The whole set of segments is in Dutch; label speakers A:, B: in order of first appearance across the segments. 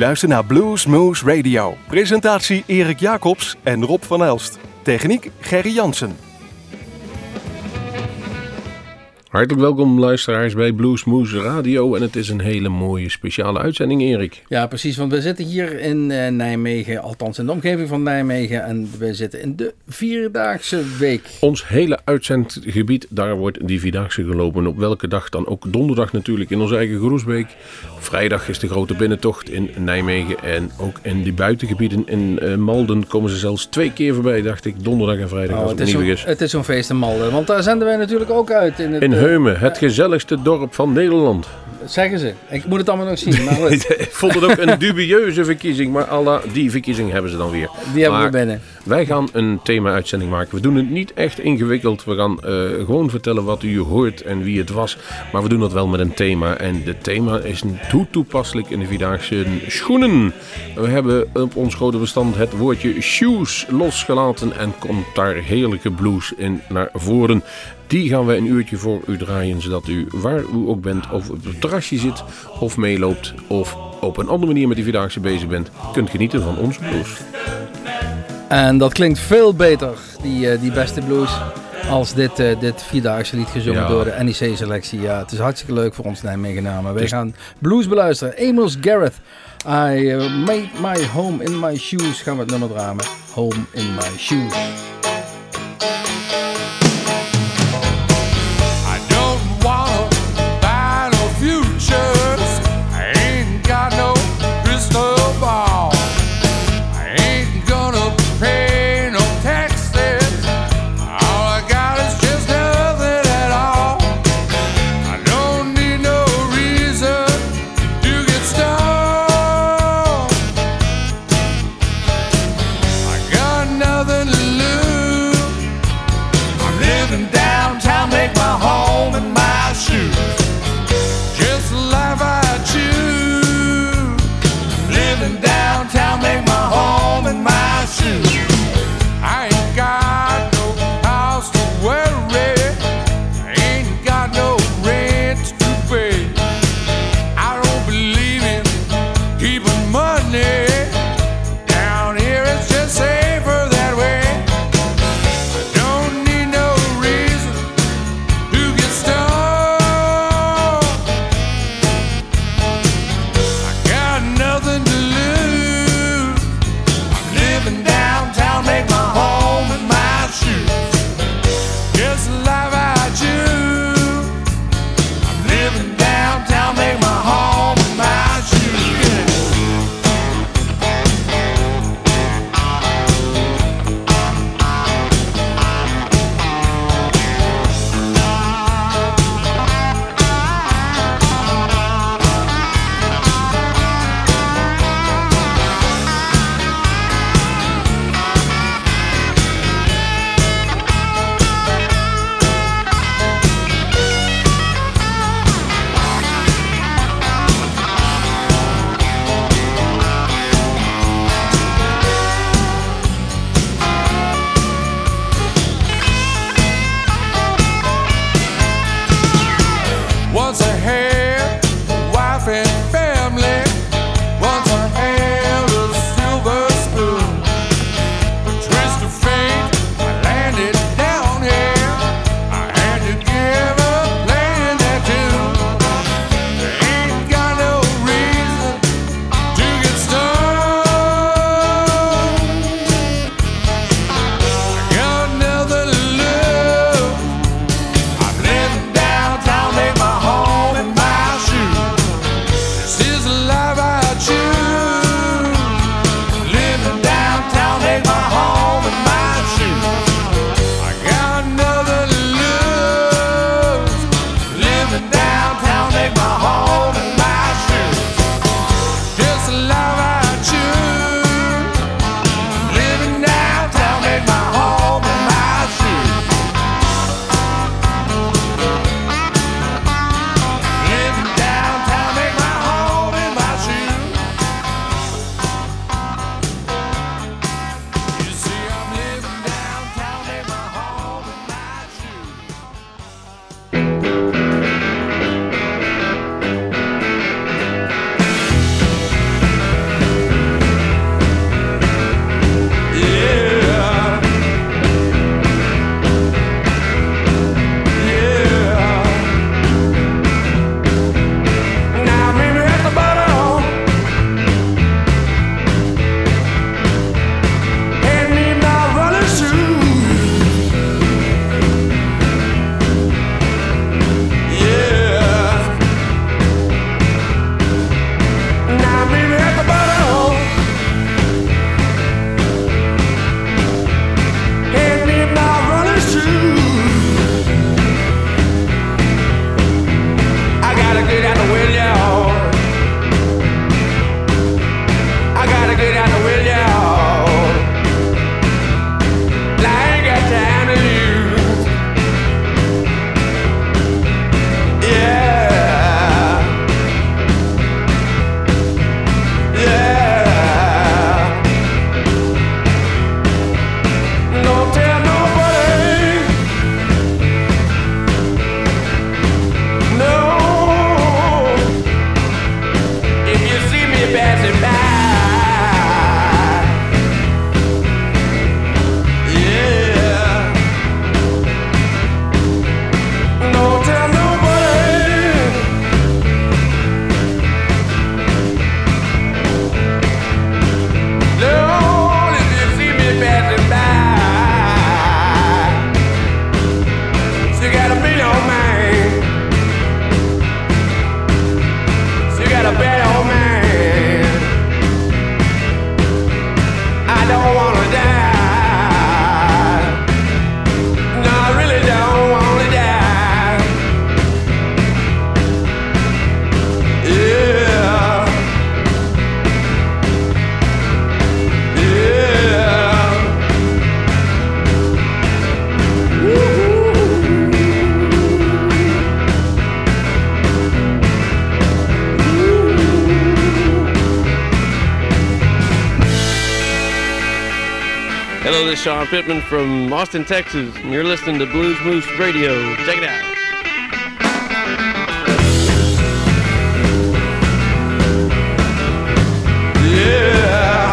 A: luistert naar Blues Moose Radio. Presentatie Erik Jacobs en Rob van Elst. Techniek Gerry Jansen.
B: Hartelijk welkom luisteraars bij Bluesmoose Radio en het is een hele mooie speciale uitzending Erik.
C: Ja precies, want we zitten hier in uh, Nijmegen, althans in de omgeving van Nijmegen en we zitten in de Vierdaagse Week.
B: Ons hele uitzendgebied, daar wordt die Vierdaagse gelopen op welke dag dan ook. Donderdag natuurlijk in onze eigen Groesbeek. Vrijdag is de grote binnentocht in Nijmegen en ook in die buitengebieden in uh, Malden komen ze zelfs twee keer voorbij dacht ik, donderdag en vrijdag
C: Oh,
B: als
C: het,
B: het
C: is
B: niet
C: het is zo'n feest in Malden, want daar zenden wij natuurlijk ook uit. In, het,
B: In
C: eh,
B: Heumen, het gezelligste dorp van Nederland.
C: Zeggen ze. Ik moet het allemaal nog zien, maar goed,
B: Ik vond het ook een dubieuze verkiezing, maar alla die verkiezing hebben ze dan weer.
C: die hebben
B: Maar
C: we binnen.
B: Wij gaan een thema-uitzending maken. We doen het niet echt ingewikkeld. We gaan eh, gewoon vertellen wat u hoort en wie het was. Maar we doen dat wel met een thema. En het thema is hoe toepasselijk in de Vierdaagse schoenen. We hebben op ons grote bestand het woordje shoes losgelaten. En komt daar heerlijke blues in naar voren. Die gaan we een uurtje voor u draaien. Zodat u, waar u ook bent, of op het terrasje zit, of meeloopt, of op een andere manier met die Vierdaagse bezig bent, kunt genieten van onze blues.
C: En dat klinkt veel beter, die, eh, die beste blues, als dit, eh, dit Vierdaagse lied gezongen
B: Ja.
C: door de NEC-selectie. Ja, het is hartstikke leuk voor ons Nijmegenamen. Wij
B: Dus-
C: gaan blues beluisteren. Amos Garrett, I made my home in my shoes. Gaan we het nummer draaien. Home in my shoes.
D: This is Sean Pittman from Austin, Texas, and you're listening to Blues Moose Radio. Check it out.
E: Yeah.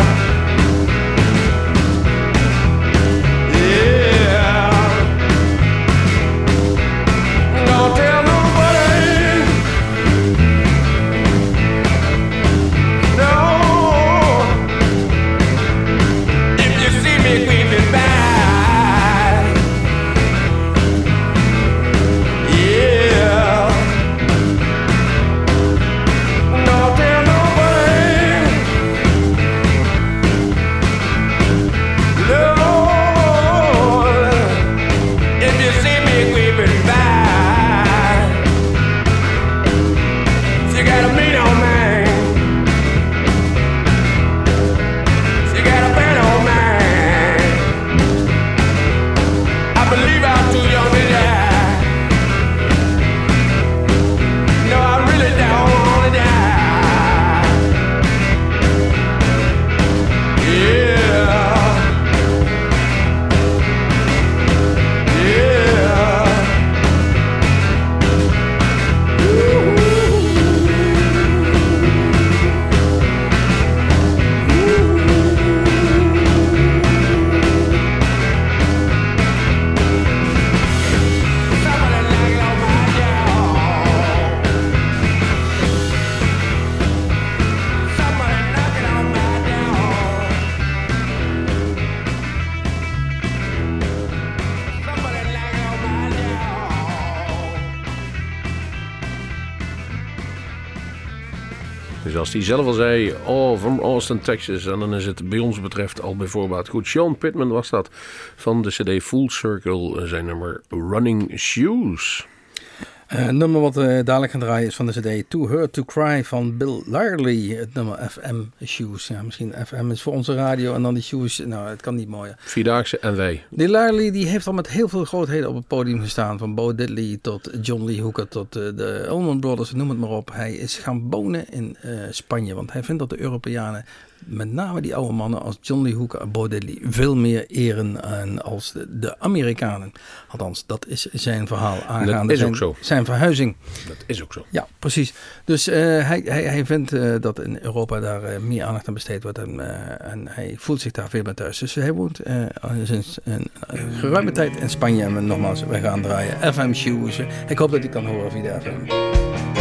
B: Dus als hij zelf al zei, oh, from Austin, Texas. En dan is het bij ons betreft al bij voorbaat goed. Sean Pittman was dat van de CD Full Circle. eh, Zijn nummer Running Shoes.
F: Eh, het nummer wat we dadelijk gaan draaien is van de CD To Her To Cry van Bill Larley. Het nummer FM Shoes. Ja, misschien FM is voor onze radio en dan die shoes. Nou, het kan niet mooier.
B: Vierdaagse en wij.
F: Die Larley die heeft al met heel veel grootheden op het podium gestaan. Van Bo Diddley tot John Lee Hooker tot eh, de Allman Brothers, noem het maar op. Hij is gaan wonen in eh, Spanje. Want hij vindt dat de Europeanen, met name die oude mannen als John Lee Hooker en Bo Diddley, veel meer eren en als de, de Amerikanen. Althans, dat is zijn verhaal aangaande
B: is
F: zijn,
B: ook zo.
F: zijn verhuizing.
B: Dat is ook zo.
F: Ja, precies. Dus eh, hij, hij, hij vindt eh, dat in Europa daar eh, meer aandacht aan besteed wordt en, en hij voelt zich daar veel meer thuis. Dus hij woont sinds een, geruime tijd in Spanje. En nogmaals, wij gaan draaien FM Shoes. Ik hoop dat hij kan horen via de FM.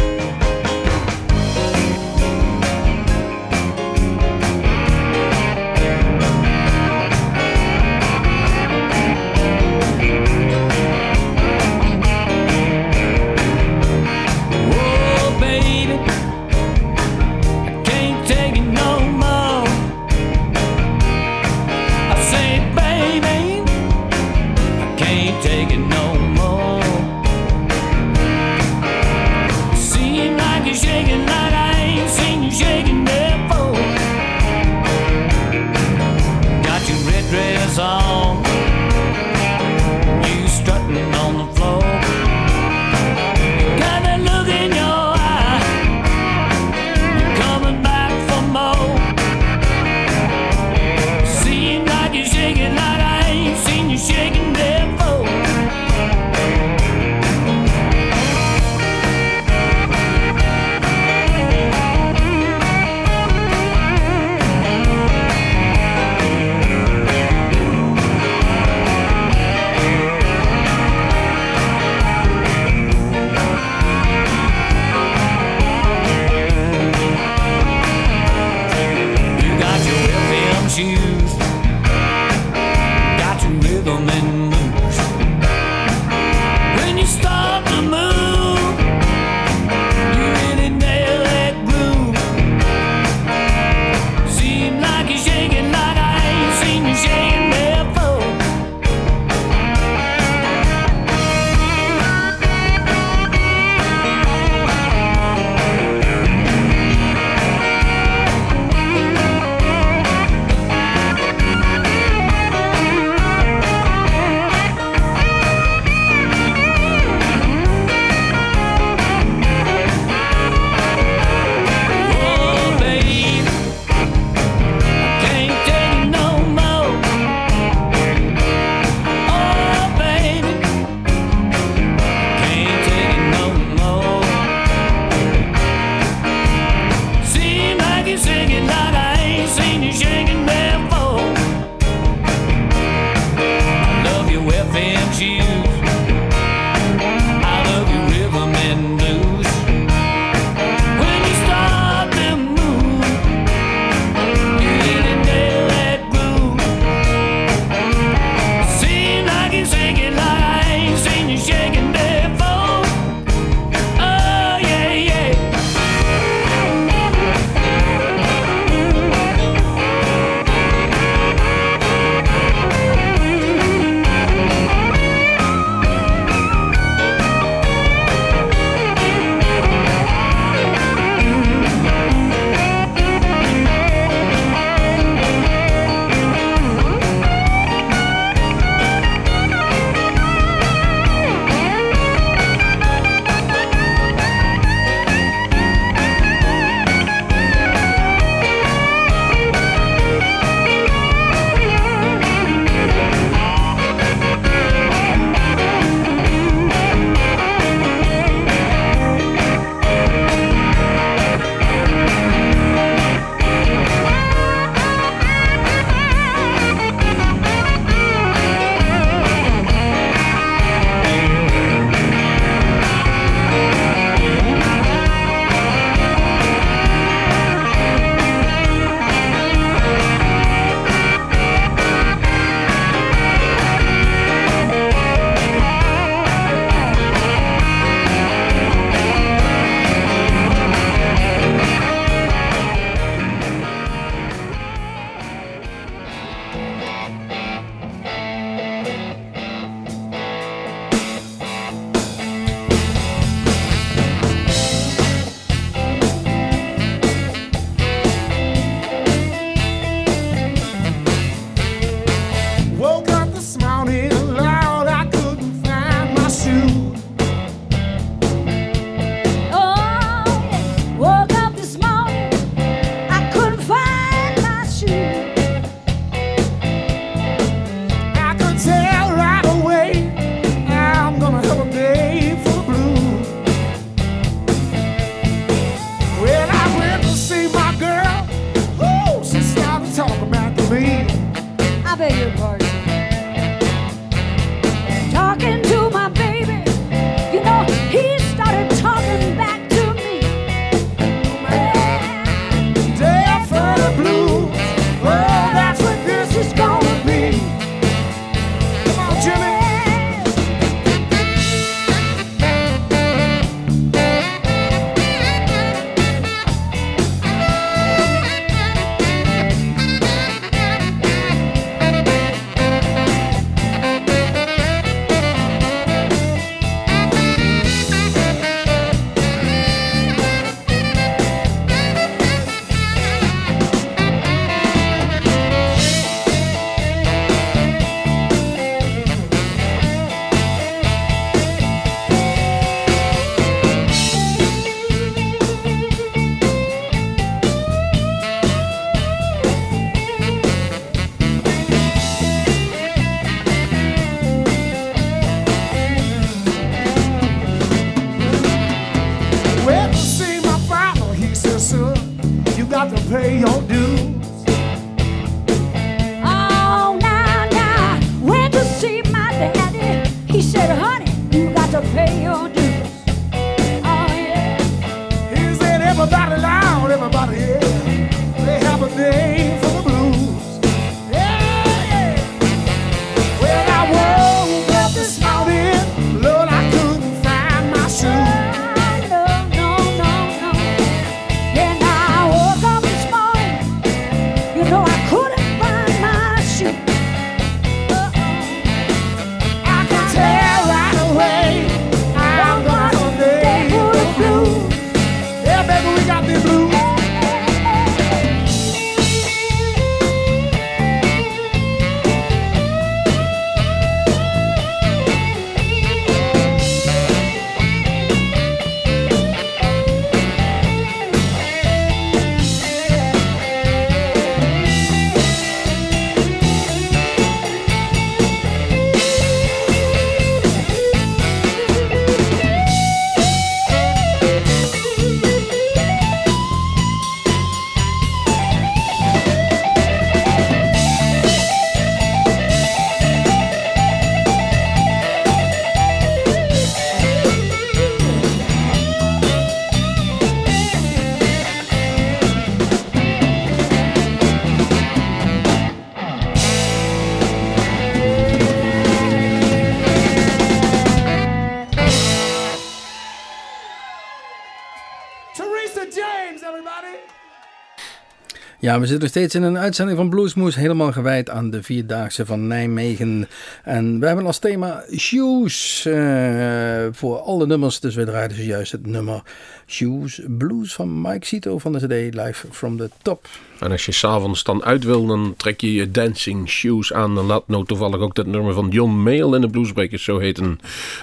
F: Ja, we zitten nog steeds in een uitzending van Bluesmoes, helemaal gewijd aan de Vierdaagse van Nijmegen. En we hebben als thema Shoes eh, voor alle nummers, dus we draaien dus juist het nummer Shoes Blues van Mike Cito van de CD Live from the Top.
B: En als je s'avonds dan uit wil, dan trek je je dancing shoes aan. Dan laat nou toevallig ook dat nummer van John Mayall en de Bluesbreakers zo heten.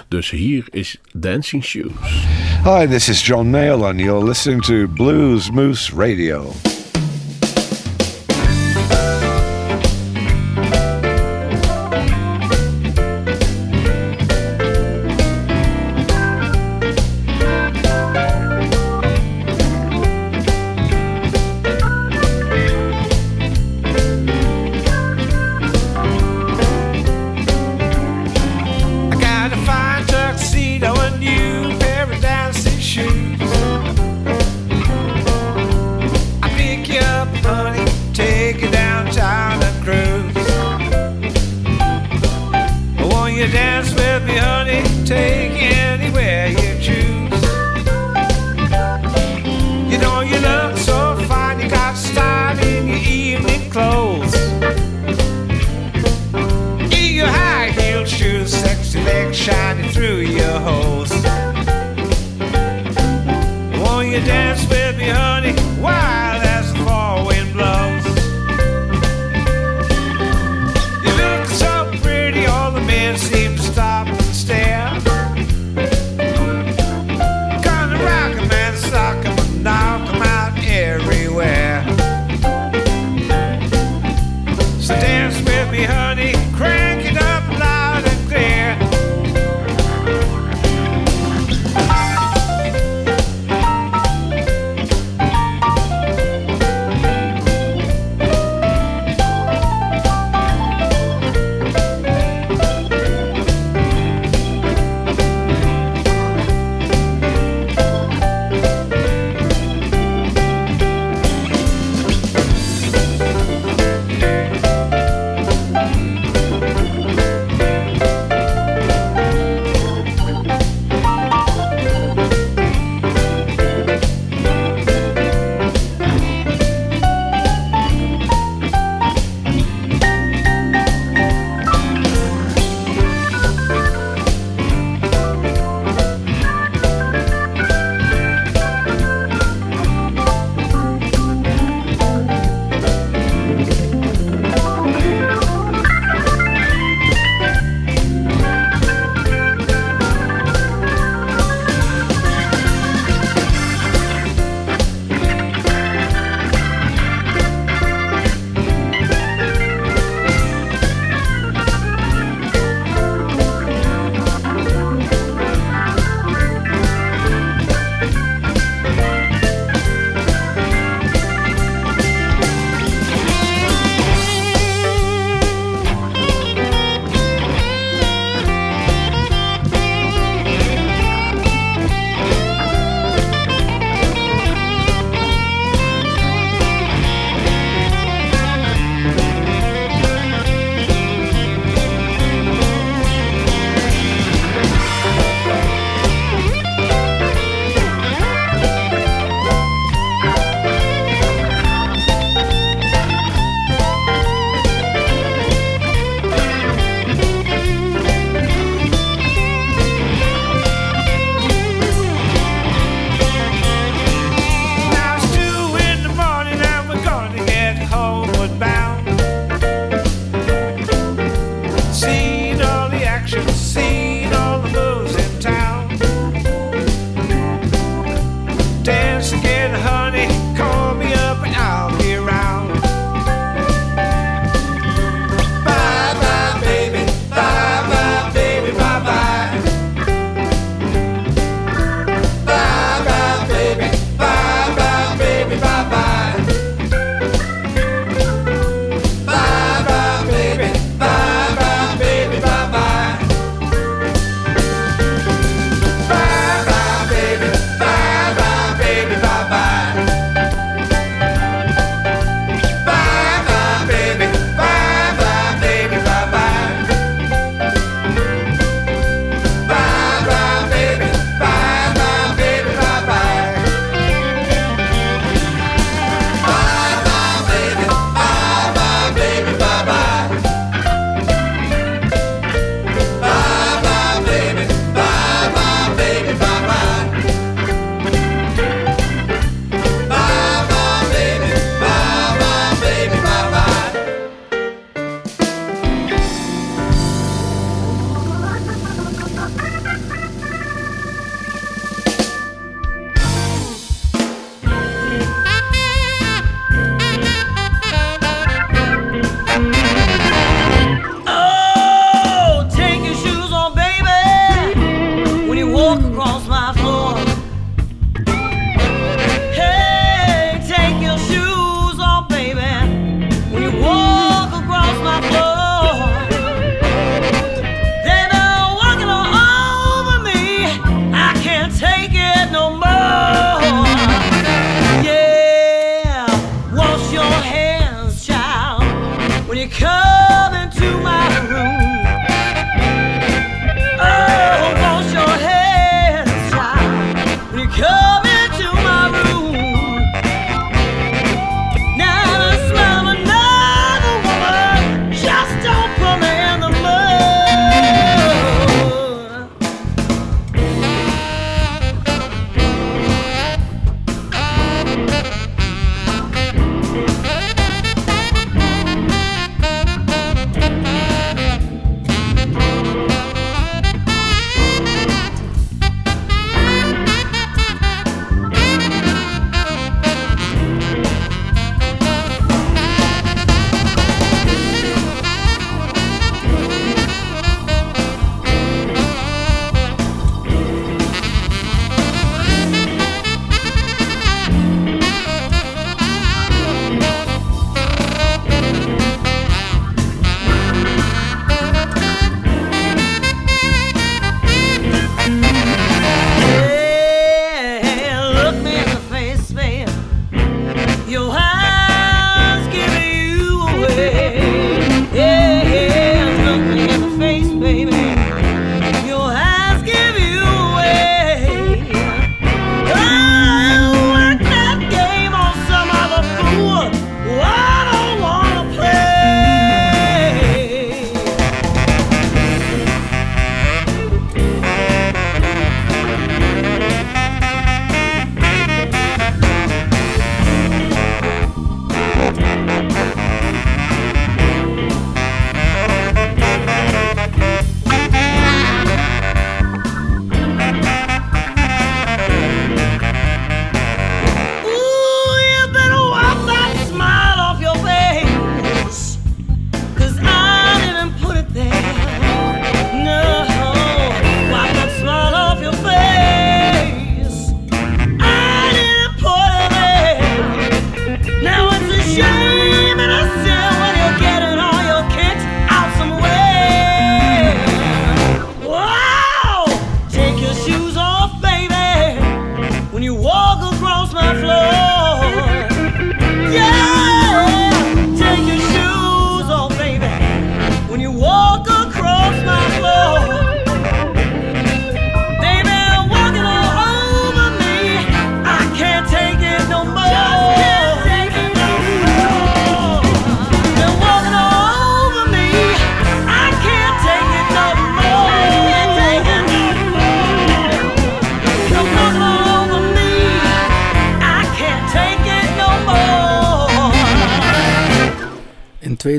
B: Dus hier is Dancing Shoes.
G: Hi, this is John Mayall, and you're listening to Blues Moose Radio.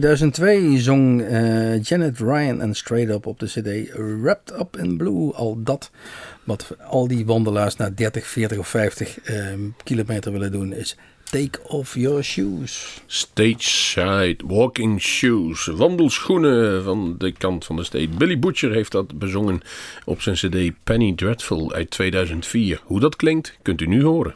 F: 2002 zong eh, Janet Ryan en Straight Up op de CD Wrapped Up in Blue. Al dat wat al die wandelaars na 30, 40 of 50 ehm, kilometer willen doen is Take off your shoes.
B: Stage walking shoes. Wandelschoenen van de kant van de state. Billy Butcher heeft dat bezongen op zijn cd Penny Dreadful uit 2004. Hoe dat klinkt, kunt u nu horen.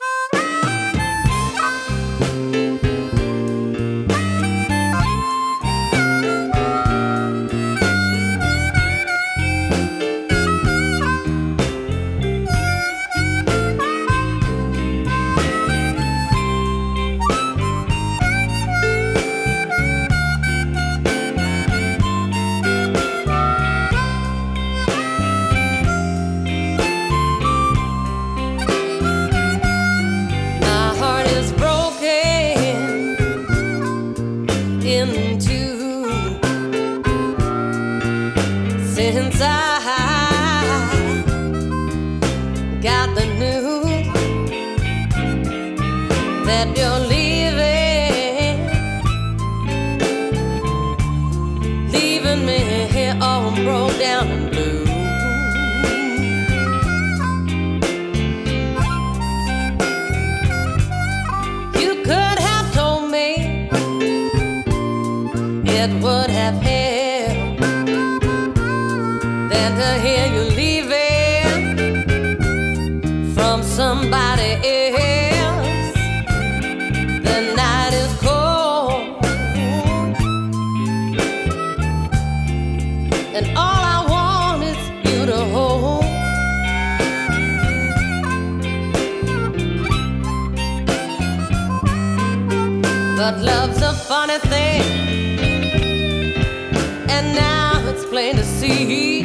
H: plain to see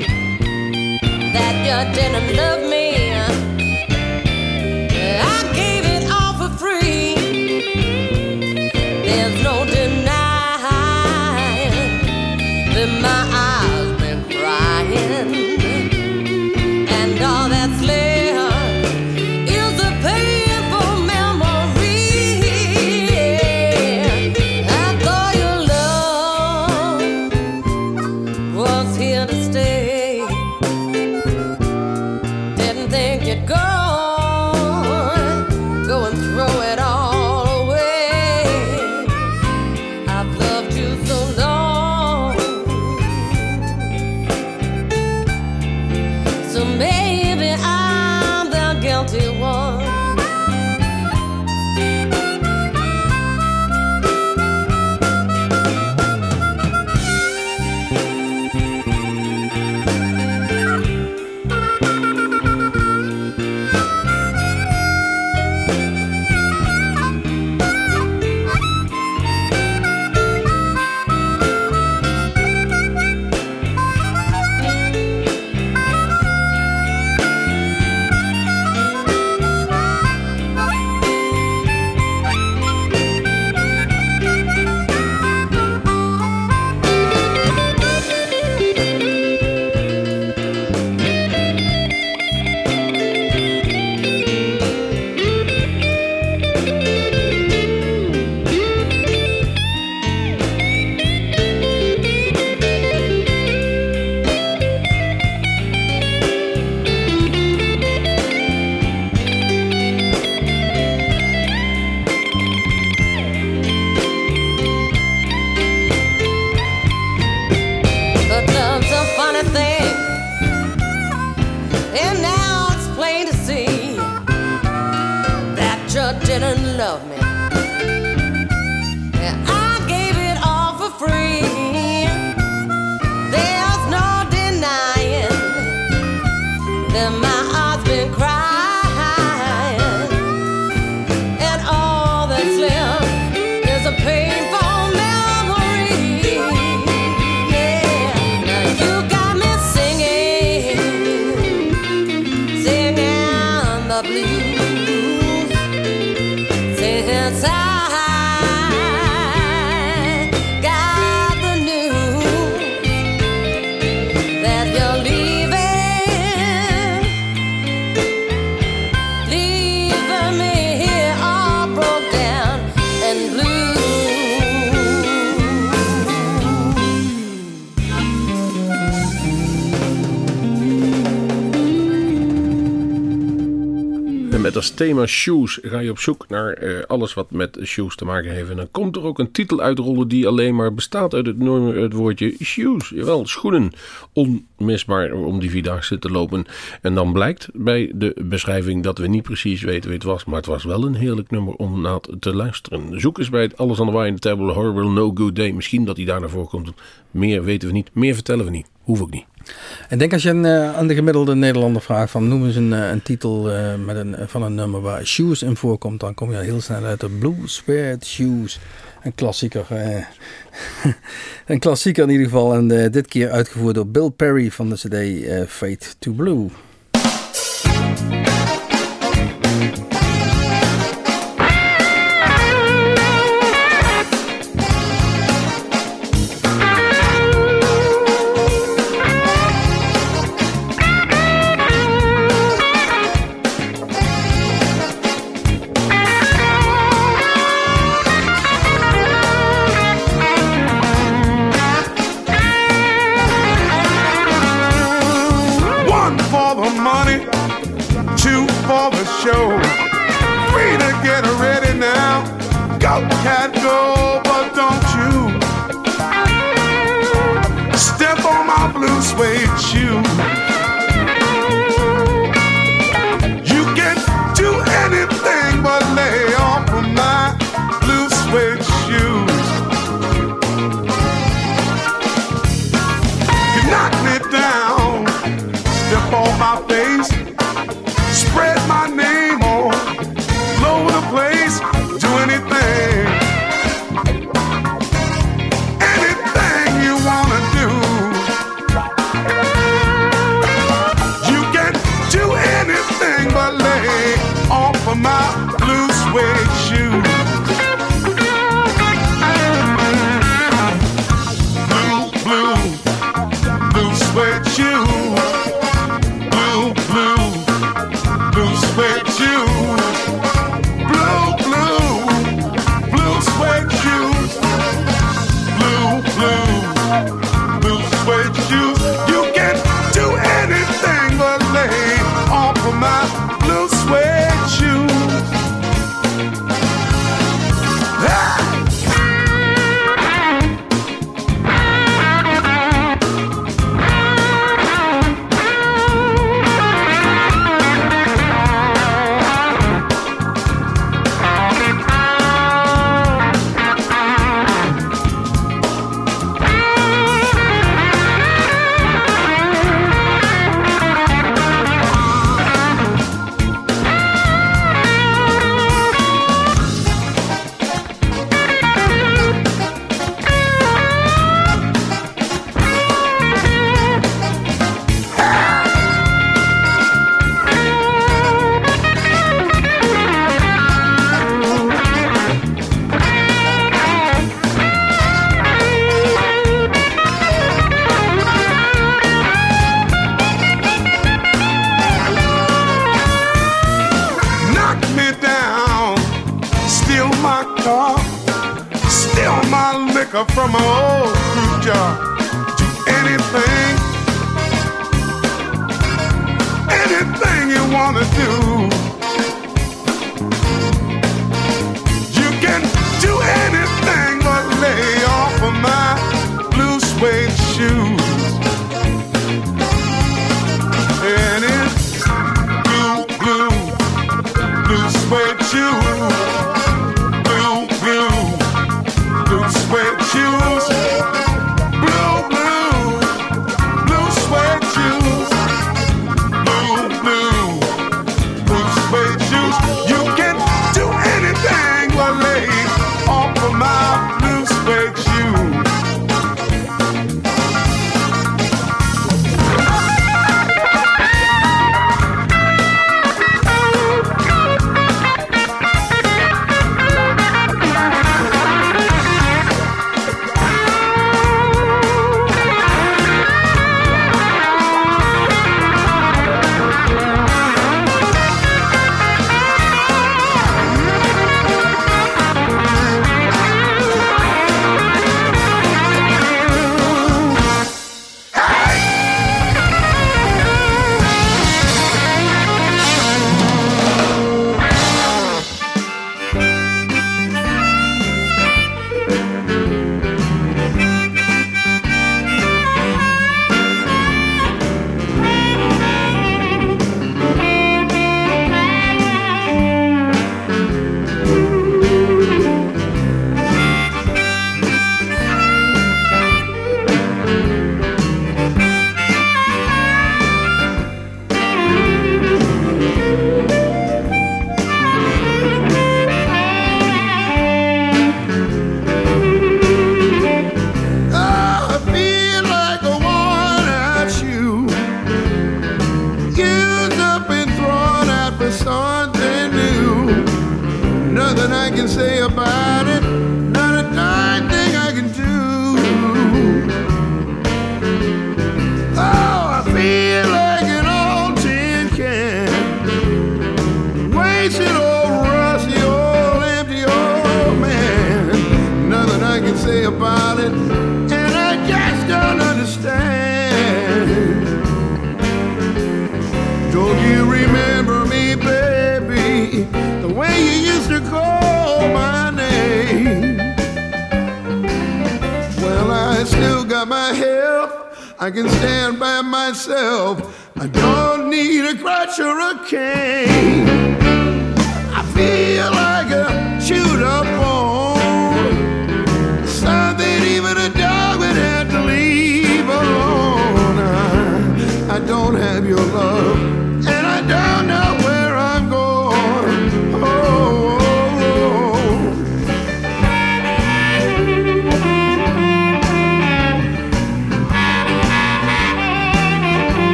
H: that you didn't
B: know. сердца. Thema shoes. Ga je op zoek naar eh, alles wat met shoes te maken heeft. En dan komt er ook een titel uitrollen die alleen maar bestaat uit het, het woordje shoes. Jawel, schoenen. Onmisbaar om die vierdaagse te lopen. En dan blijkt bij de beschrijving dat we niet precies weten wie het was. Maar het was wel een heerlijk nummer om naar te luisteren. Zoek eens bij het Alles Wire in the Table Horrible No Good Day. Misschien dat hij daar naar voren komt. Meer weten we niet. Meer vertellen we niet. Hoef ook niet.
F: Ik denk als je een, eh, aan de gemiddelde Nederlander vraagt van noem eens een, eh, een titel eh, met een, van een nummer waar shoes in voorkomt, dan kom je heel snel uit de Blue Sweat Shoes. Een klassieker. een klassieker in ieder geval. En dit keer uitgevoerd door Bill Perry van de CD Fate to Blue.
I: persuade you.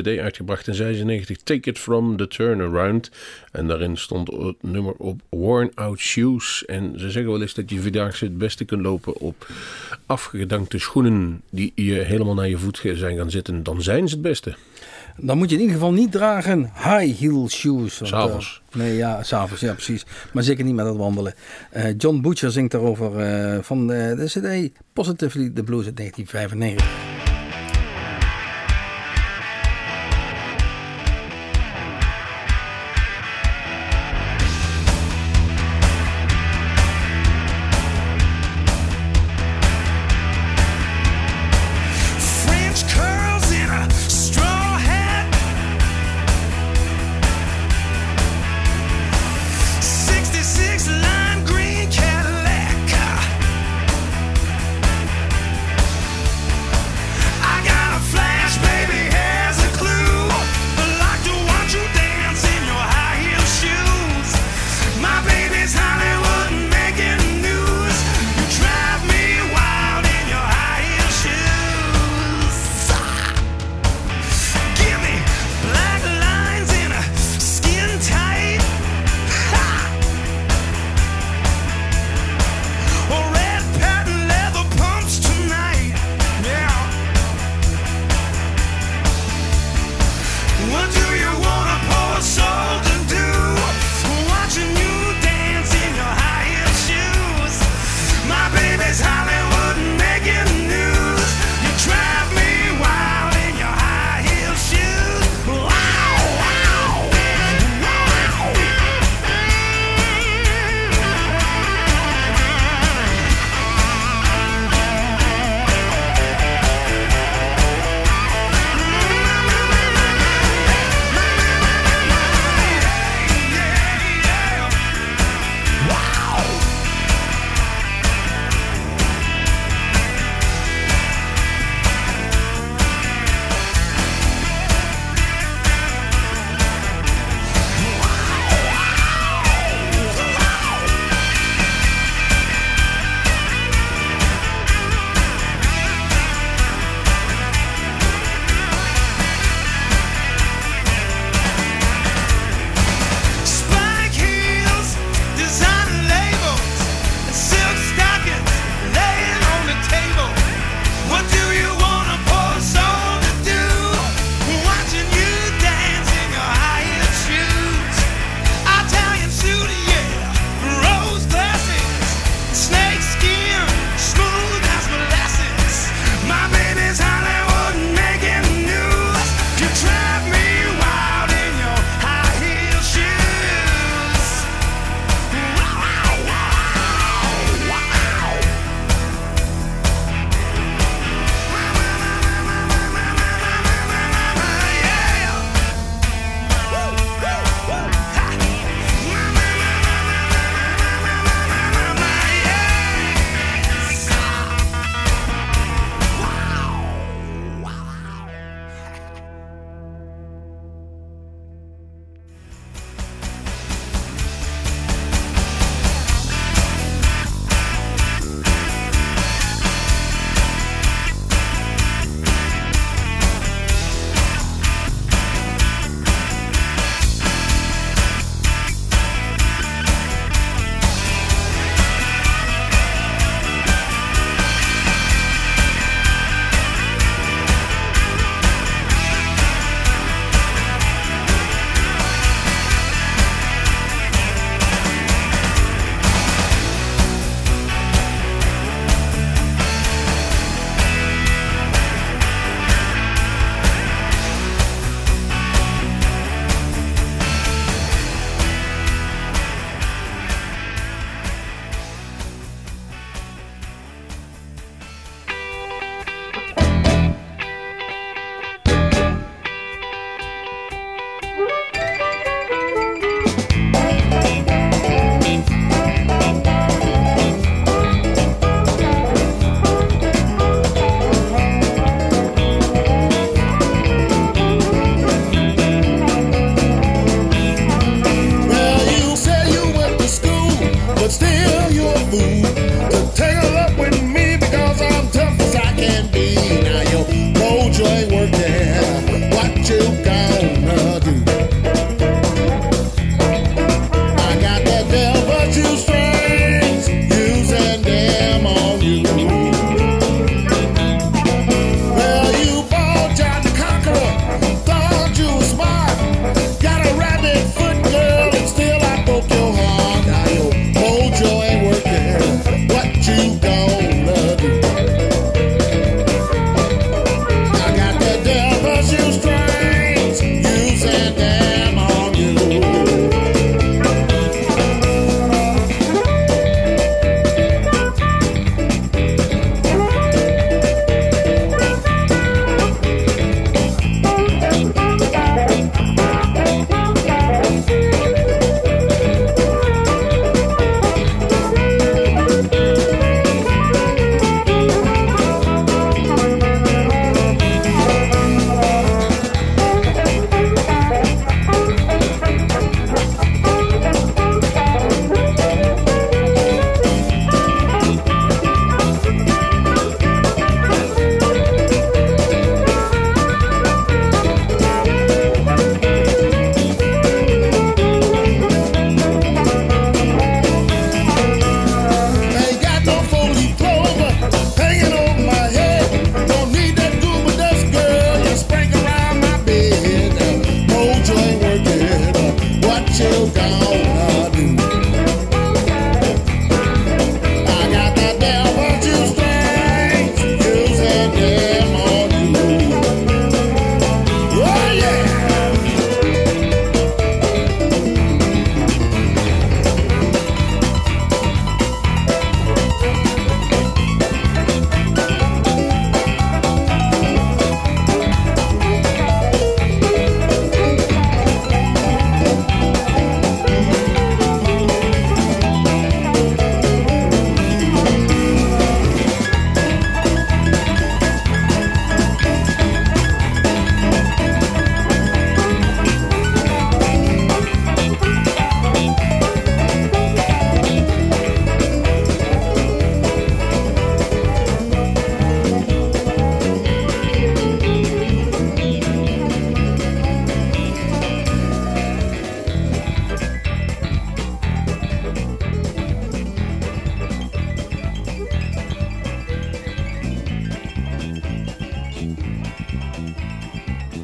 B: Cd uitgebracht in 96, Take It From The Turnaround. En daarin stond het nummer op Worn Out Shoes. En ze zeggen wel eens dat je Vierdaagse het beste kunt lopen op afgedankte schoenen die je helemaal naar je voet zijn gaan zitten. Dan zijn ze het beste.
F: Dan moet je in ieder geval niet dragen high heel shoes. want,
B: S'avonds.
F: eh, nee, ja, s'avonds, ja precies. Maar zeker niet met het wandelen. Eh, John Butcher zingt daarover eh, van eh, de cd Positively the Blues uit 1995.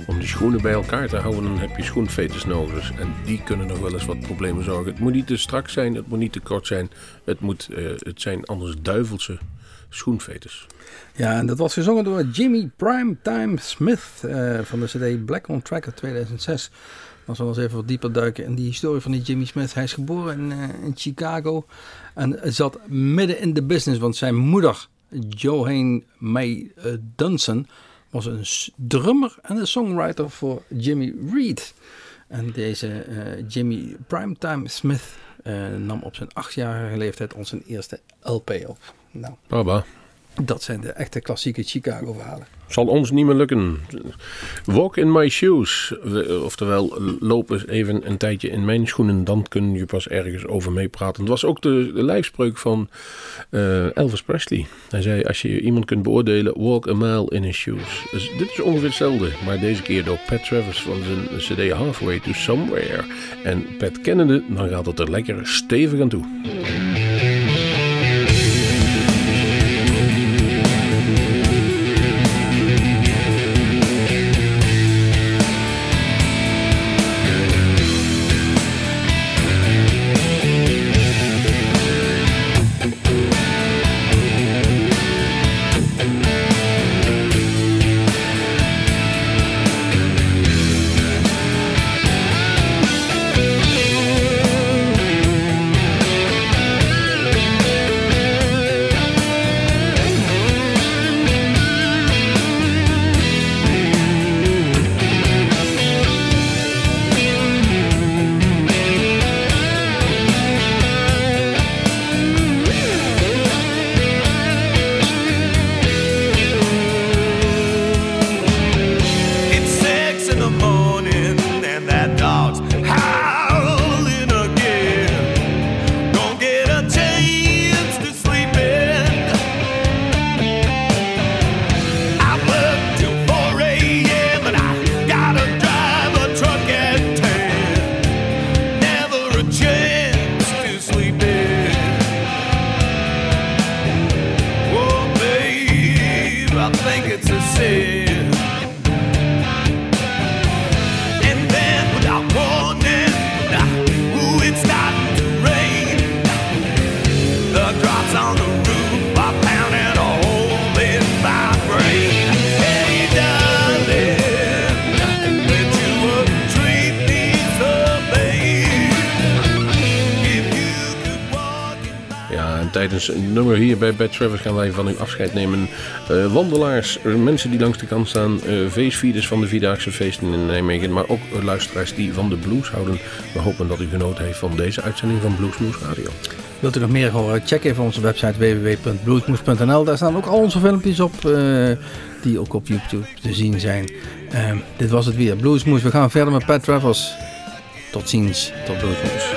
B: Om die schoenen bij elkaar te houden, heb je schoenveters nodig. En die kunnen nog wel eens wat problemen zorgen. Het moet niet te strak zijn, het moet niet te kort zijn. Het, moet, eh, het zijn anders duivelse schoenveters.
F: Ja, en dat was gezongen door Jimmy Primetime Smith eh, van de CD Black on Track uit 2006. Als we eens even wat dieper duiken in die historie van die Jimmy Smith. Hij is geboren in, eh, Chicago en zat midden in de business, want zijn moeder, Johanne May Dunson, was een drummer en een songwriter voor Jimmy Reed. En deze eh, Jimmy Primetime Smith eh, nam op zijn achtjarige leeftijd zijn eerste LP op. Nou,
B: Baba.
F: dat zijn de echte klassieke Chicago verhalen.
B: Zal ons niet meer lukken. Walk in my shoes. We- Oftewel, loop eens even een tijdje in mijn schoenen. Dan kun je pas ergens over meepraten. Het was ook de, de lijfspreuk van eh, Elvis Presley. Hij zei, als je iemand kunt beoordelen, walk a mile in his shoes. Dus dit is ongeveer hetzelfde. Maar deze keer door Pat Travers van zijn cd Halfway to Somewhere. En Pat kennende, dan gaat het er lekker stevig aan toe. Bij Bad Travis gaan wij van u afscheid nemen. Eh, wandelaars, mensen die langs de kant staan, feestvierders van de Vierdaagse feesten in Nijmegen, maar ook luisteraars die van de blues houden. We hopen dat u genoten heeft van deze uitzending van Bluesmoes Radio.
F: Wilt u nog meer horen? Check even onze website www.bluesmoes.nl. Daar staan ook al onze filmpjes op, eh, die ook op YouTube te zien zijn. Ehm, dit was het weer, Bluesmoes. We gaan verder met Pat Travers. Tot ziens, tot Bluesmoes.